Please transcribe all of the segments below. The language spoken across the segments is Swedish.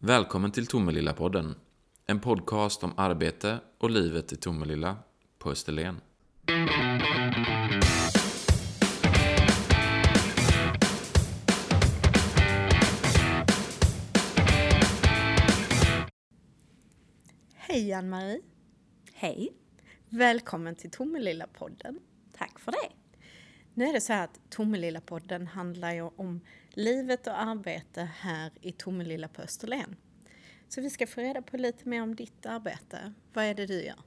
Välkommen till Tomelilla-podden. En podcast om arbete och livet i Tomelilla på Österlen. Hej Ann-Marie! Hej! Välkommen till Tomelilla-podden. Tack för det. Nu är det så här att Tomelilla-podden handlar ju om livet och arbete här i Tomelilla på Österlen. Så vi ska få reda på lite mer om ditt arbete. Vad är det du gör?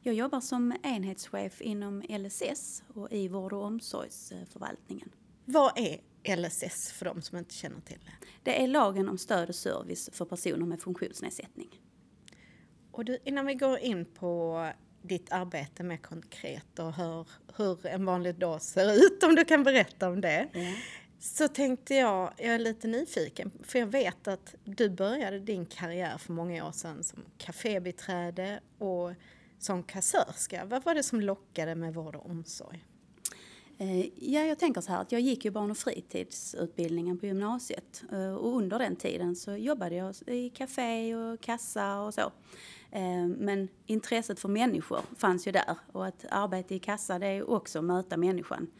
Jag jobbar som enhetschef inom LSS och i vård och omsorgsförvaltningen. Vad är LSS för de som inte känner till det? Det är lagen om stöd och service för personer med funktionsnedsättning. Och du, innan vi går in på ditt arbete mer konkret och hör hur en vanlig dag ser ut, om du kan berätta om det. Ja. Så tänkte jag, jag är lite nyfiken, för jag vet att du började din karriär för många år sedan som kafébiträde och som kassörska. Vad var det som lockade med vård och omsorg? Eh, ja, jag tänker så här att jag gick ju barn och fritidsutbildningen på gymnasiet eh, och under den tiden så jobbade jag i café och kassa och så. Eh, men intresset för människor fanns ju där och att arbeta i kassa det är också att möta människan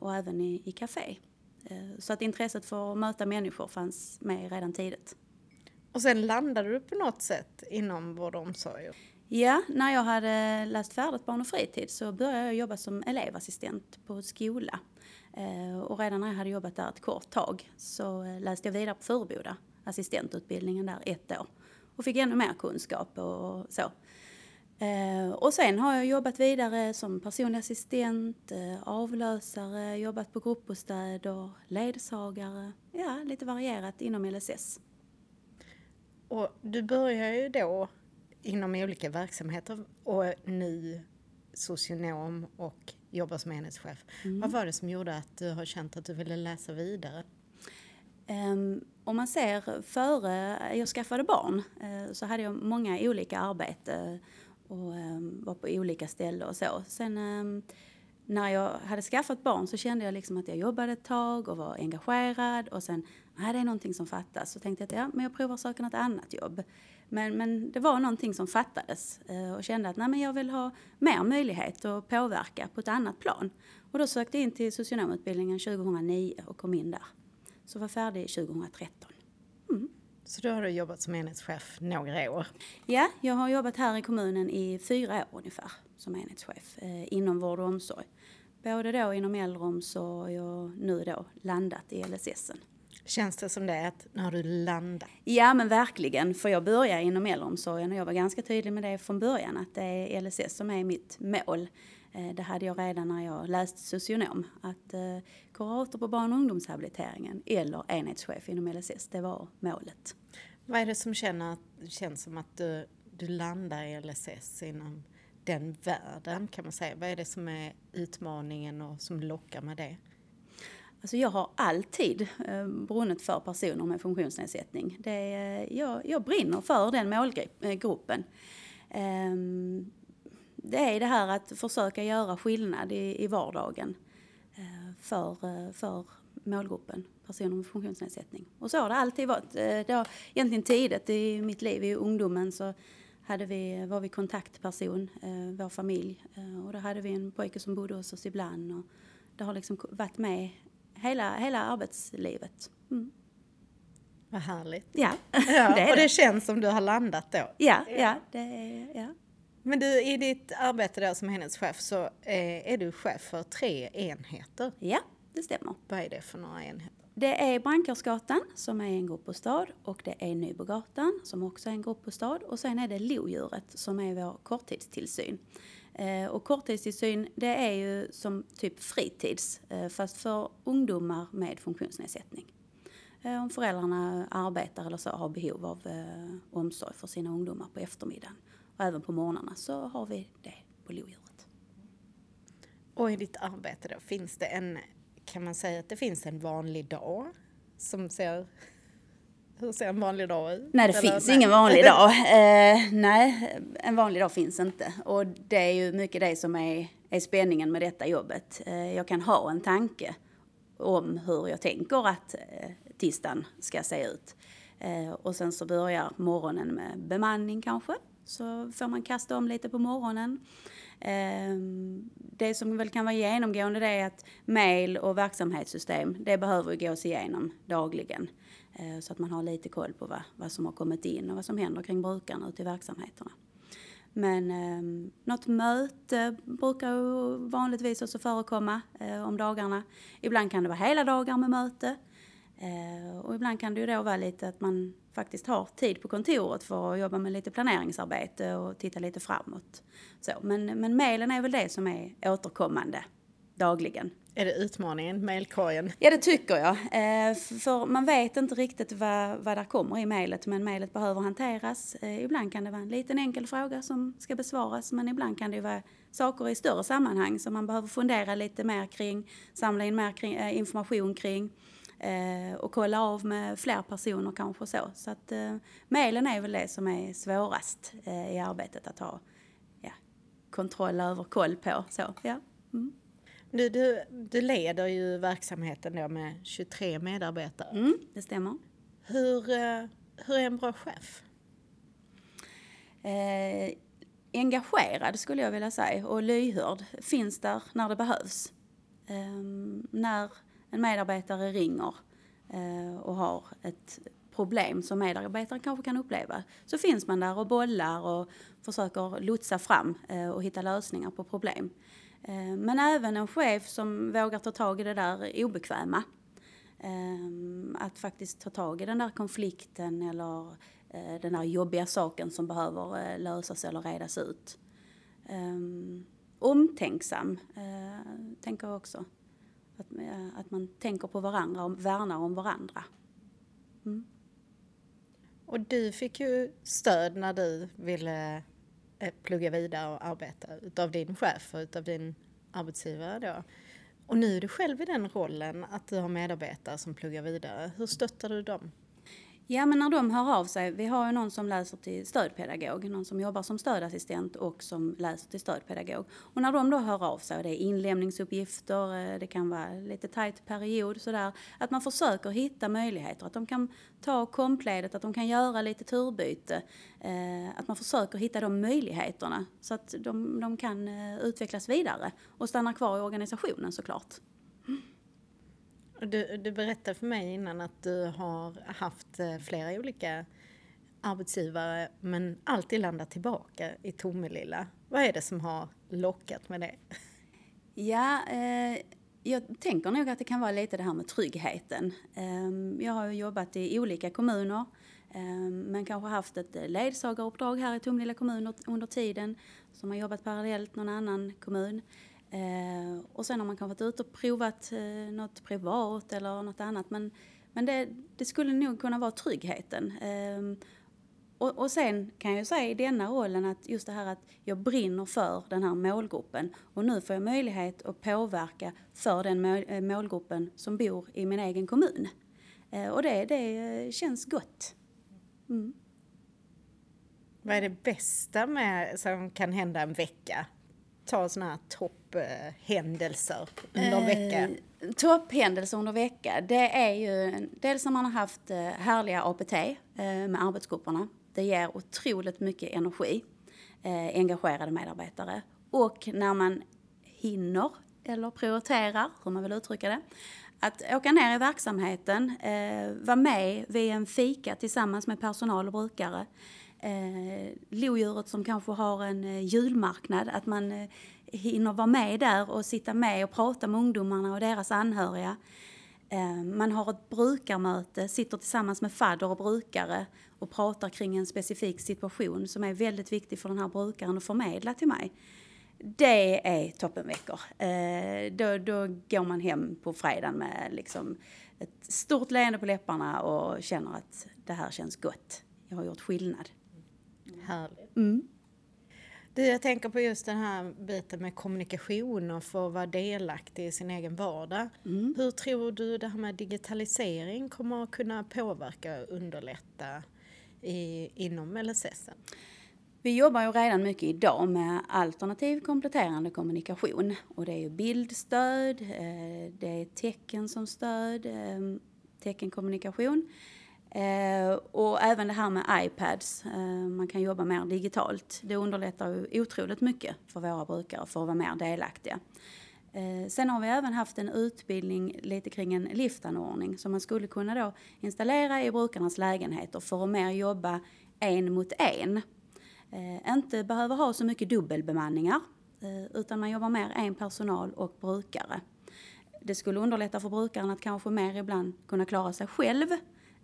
och även i, i café. Så att intresset för att möta människor fanns med redan tidigt. Och sen landade du på något sätt inom vård och omsorg. Ja, när jag hade läst färdigt barn och fritid så började jag jobba som elevassistent på skola. Eh, och redan när jag hade jobbat där ett kort tag så eh, läste jag vidare på Furuboda, assistentutbildningen där ett år. Och fick ännu mer kunskap och så. Eh, och sen har jag jobbat vidare som personlig assistent, avlösare, jobbat på gruppbostäder, ledsagare. Ja, lite varierat inom LSS. Och du börjar ju då inom olika verksamheter och nu socionom och jobbar som enhetschef. Vad var det som gjorde att du har känt att du ville läsa vidare? Um, om man ser före jag skaffade barn eh, så hade jag många olika arbeten och ehm, var på olika ställen och så. Sen ehm, när jag hade skaffat barn så kände jag liksom att jag jobbade ett tag och var engagerad och sen, nej det är någonting som fattas. Så tänkte jag att ja, men jag provar söka något annat jobb. Men, men det var någonting som fattades eh, och kände att nej, men jag vill ha mer möjlighet att påverka på ett annat plan. Och då sökte jag in till socionomutbildningen 2009 och kom in där. Så var färdig 2013. Så då har du jobbat som enhetschef några år. Ja, jag har jobbat här i kommunen i fyra år ungefär som enhetschef eh, inom vård och omsorg. Både då inom äldreomsorg och nu då landat i LSS. Känns det som det att nu har du landat? Ja men verkligen, för jag började inom äldreomsorgen och jag var ganska tydlig med det från början att det är LSS som är mitt mål. Eh, Det hade jag redan när jag läste socionom, att eh, kurator på barn och ungdomshabiliteringen eller enhetschef inom LSS, det var målet. Vad är det som känner, känns som att du, du landar i LSS inom den världen kan man säga? Vad är det som är utmaningen och som lockar med det? Alltså jag har alltid eh, brunnit för personer med funktionsnedsättning. Det är, jag, jag brinner för den målgruppen. Eh, ehm, det är det här att försöka göra skillnad i, i vardagen eh, för, eh, för målgruppen personer med funktionsnedsättning. Och så har det alltid varit. Det har, egentligen tidigt i mitt liv, i ungdomen, så hade vi, var vi kontaktperson, eh, vår familj. Eh, och då hade vi en pojke som bodde hos oss ibland. Och det har liksom varit med hela, hela arbetslivet. Mm. Vad härligt. Ja, Ja, det och det det. känns som du har landat då. Ja, ja, det är, ja. Men du, i ditt arbete där som enhetschef så eh, är du chef för tre enheter. ja, det stämmer. Vad är det för några enheter? Det är Brandkårsgatan som är en gruppbostad och det är Nybogatan som också är en gruppbostad och sen är det Lodjuret som är vår korttidstillsyn. Eh, och korttidstillsyn det är ju som typ fritids eh, fast för ungdomar med funktionsnedsättning. Eh, om föräldrarna arbetar eller så har behov av omsorg för sina ungdomar på eftermiddagen och även på morgnarna så har vi det på Lodjuret. Och i ditt arbete då, finns det en, kan man säga att det finns en vanlig dag som ser, hur ser en vanlig dag ut? Nej, det Eller finns nej? ingen vanlig dag. Eh, nej, en vanlig dag finns inte. Och det är ju mycket det som är, är spänningen med detta jobbet. Eh, jag kan ha en tanke om hur jag tänker att eh, tisdagen ska se ut. Eh, och sen så börjar morgonen med bemanning kanske. Så får man kasta om lite på morgonen. Ehm, det som väl kan vara genomgående det är att mail och verksamhetssystem, det behöver gås igenom dagligen. Ehm, så att man har lite koll på vad, vad som har kommit in och vad som händer kring brukarna ute i verksamheterna. Men eh, något möte brukar vanligtvis också förekomma eh, om dagarna. Ibland kan det vara hela dagar med möte. Eh, och ibland kan det ju då vara lite att man faktiskt har tid på kontoret för att jobba med lite planeringsarbete och titta lite framåt. Så, men, men mejlen är väl det som är återkommande dagligen. Är det utmaningen, mejlkorgen? Ja, det tycker jag. Eh, för man vet inte riktigt vad, vad där kommer i mejlet, men mejlet behöver hanteras. Eh, ibland kan det vara en liten enkel fråga som ska besvaras, men ibland kan det vara saker i större sammanhang som man behöver fundera lite mer kring, samla in mer kring, eh, information kring och kolla av med fler personer kanske så. Så att mejlen är väl det som är svårast i arbetet att ha ja, kontroll över, koll på. Så, ja. Mm. Du, du, du leder ju verksamheten då med 23 medarbetare. Mm, det stämmer. Hur, eh, hur är en bra chef? Eh, engagerad skulle jag vilja säga och lyhörd. Finns där när det behövs. Eh, när en medarbetare ringer eh, och har ett problem som medarbetaren kanske kan uppleva så finns man där och bollar och försöker lotsa fram eh, och hitta lösningar på problem. Eh, men även en chef som vågar ta tag i det där obekväma. Eh, att faktiskt ta tag i den där konflikten eller eh, den där jobbiga saken som behöver eh, lösas eller redas ut. Eh, omtänksam, eh, tänker jag också. Att, eh, att man tänker på varandra och värnar om varandra. Mm. Och du fick ju stöd när du ville eh, plugga vidare och arbeta utav din chef och utav din arbetsgivare då. Och nu är du själv i den rollen att du har medarbetare som pluggar vidare. Hur stöttar du dem? Ja, men när de hör av sig, vi har ju någon som läser till stödpedagog, någon som jobbar som stödassistent och som läser till stödpedagog. Och när de då hör av sig, och det är inlämningsuppgifter, eh, det kan vara lite tajt period sådär, att man försöker hitta möjligheter, att de kan ta kompledet, att de kan göra lite turbyte, eh, att man försöker hitta de möjligheterna så att de, de kan eh, utvecklas vidare och stanna kvar i organisationen såklart. Du, du berättade för mig innan att du har haft eh, flera olika arbetsgivare men alltid landat tillbaka i Tomelilla. Vad är det som har lockat med det? Ja, eh, jag tänker nog att det kan vara lite det här med tryggheten. Eh, jag har jobbat i olika kommuner eh, men kanske haft ett eh, ledsagaruppdrag här i Tomelilla kommun under tiden som har jobbat parallellt någon annan kommun. Eh, och sen har man kanske varit ute och provat eh, något privat eller något annat. Men, men det, det skulle nog kunna vara tryggheten. Eh, och, och sen kan jag säga i denna rollen att just det här att jag brinner för den här målgruppen och nu får jag möjlighet att påverka för den eh, målgruppen som bor i min egen kommun. Eh, och det, det eh, känns gott. Mm. Vad är det bästa med, som kan hända en vecka? Ta sådana här topphändelser under en vecka. Eh, topphändelser under vecka, det är ju dels när man har haft eh, härliga APT eh, med arbetsgrupperna. Det ger otroligt mycket energi, eh, engagerade medarbetare. Och när man hinner, eller prioriterar, hur man vill uttrycka det, att åka ner i verksamheten, eh, vara med vid en fika tillsammans med personal och brukare, eh, lodjuret som kanske har en eh, julmarknad, att man eh, hinner vara med där och sitta med och prata med ungdomarna och deras anhöriga. Eh, man har ett brukarmöte, sitter tillsammans med fadder och brukare och pratar kring en specifik situation som är väldigt viktig för den här brukaren att förmedla till mig. Det är toppenveckor. Eh, då, då går man hem på fredagen med liksom ett stort leende på läpparna och känner att det här känns gott. Jag har gjort skillnad. Härligt. Mm. Du, jag tänker på just den här biten med kommunikation och få vara delaktig i sin egen vardag. Mm. Hur tror du det här med digitalisering kommer att kunna påverka och underlätta i, inom LSS? Vi jobbar ju redan mycket idag med alternativ kompletterande kommunikation och det är ju bildstöd, eh, det är tecken som stöd, eh, teckenkommunikation. Eh, och även det här med iPads, eh, man kan jobba mer digitalt. Det underlättar ju otroligt mycket för våra brukare för att vara mer delaktiga. Eh, sen har vi även haft en utbildning lite kring en liftanordning som man skulle kunna då installera i brukarnas lägenheter för att mer jobba en mot en. Eh, inte behöver ha så mycket dubbelbemanningar eh, utan man jobbar mer en personal och brukare. Det skulle underlätta för brukaren att kanske mer ibland kunna klara sig själv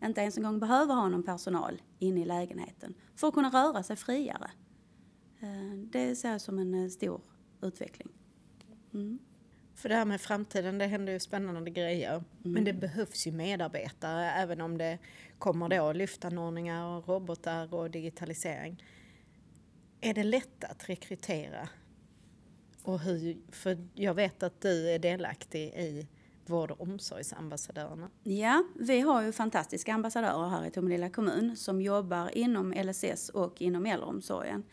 inte ens en gång behöver ha någon personal inne i lägenheten för att kunna röra sig friare. Det ser jag som en stor utveckling. Mm. För det här med framtiden, det händer ju spännande grejer. Mm. Men det behövs ju medarbetare även om det kommer då lyftanordningar och robotar och digitalisering. Är det lätt att rekrytera? Och hur, för jag vet att du är delaktig i vård och omsorgsambassadörerna? Ja, vi har ju fantastiska ambassadörer här i Tomelilla kommun som jobbar inom LSS och inom äldreomsorgen.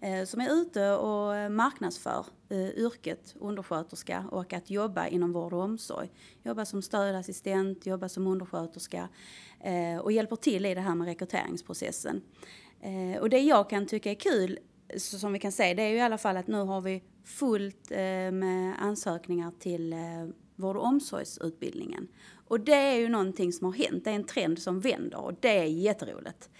Eh, som är ute och marknadsför eh, yrket undersköterska och att jobba inom vård och omsorg. Jobba som stödassistent, jobba som undersköterska eh, och hjälper till i det här med rekryteringsprocessen. Och det jag kan tycka är kul som vi kan se det är ju i alla fall att nu har vi fullt med ansökningar till vård och omsorgsutbildningen. Och det är ju någonting som har hänt, det är en trend som vänder och det är jätteroligt.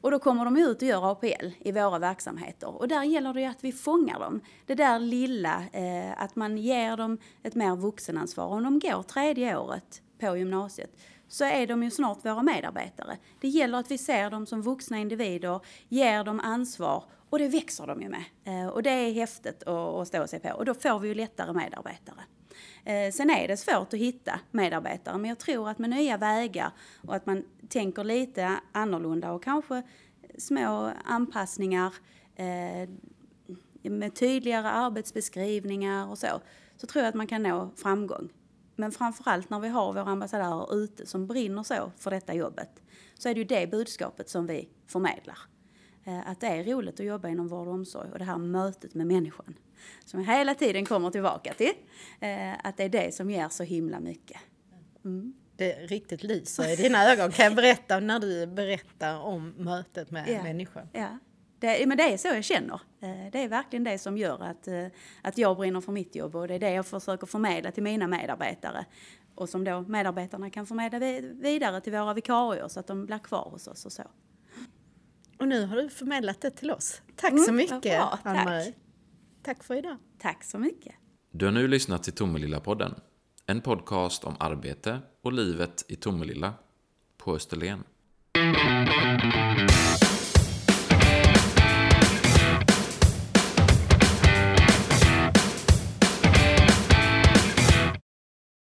Och då kommer de ut och gör APL i våra verksamheter. Och där gäller det ju att vi fångar dem. Det där lilla, eh, att man ger dem ett mer vuxenansvar. Om de går tredje året på gymnasiet så är de ju snart våra medarbetare. Det gäller att vi ser dem som vuxna individer, ger dem ansvar och det växer de ju med. Eh, och det är häftigt att, att stå sig på och då får vi ju lättare medarbetare. Eh, sen är det svårt att hitta medarbetare men jag tror att med nya vägar och att man tänker lite annorlunda och kanske små anpassningar eh, med tydligare arbetsbeskrivningar och så, så tror jag att man kan nå framgång. Men framförallt när vi har våra ambassadörer ute som brinner så för detta jobbet så är det ju det budskapet som vi förmedlar. Eh, att det är roligt att jobba inom vård och omsorg och det här mötet med människan som jag hela tiden kommer tillbaka till. Eh, att det är det som ger så himla mycket. Mm. Det riktigt lyser i dina ögon kan jag berätta när du berättar om mötet med ja. människan. Ja. Det, men det är så jag känner. Eh, det är verkligen det som gör att, att jag brinner för mitt jobb och det är det jag försöker förmedla till mina medarbetare. Och som då medarbetarna kan förmedla vidare till våra vikarier så att de blir kvar hos oss och så. Och nu har du förmedlat det till oss. Tack mm, så mycket Ann-Marie. Tack för idag. Tack så mycket. Du har nu lyssnat till Tomelilla-podden. En podcast om arbete och livet i Tomelilla på Österlen.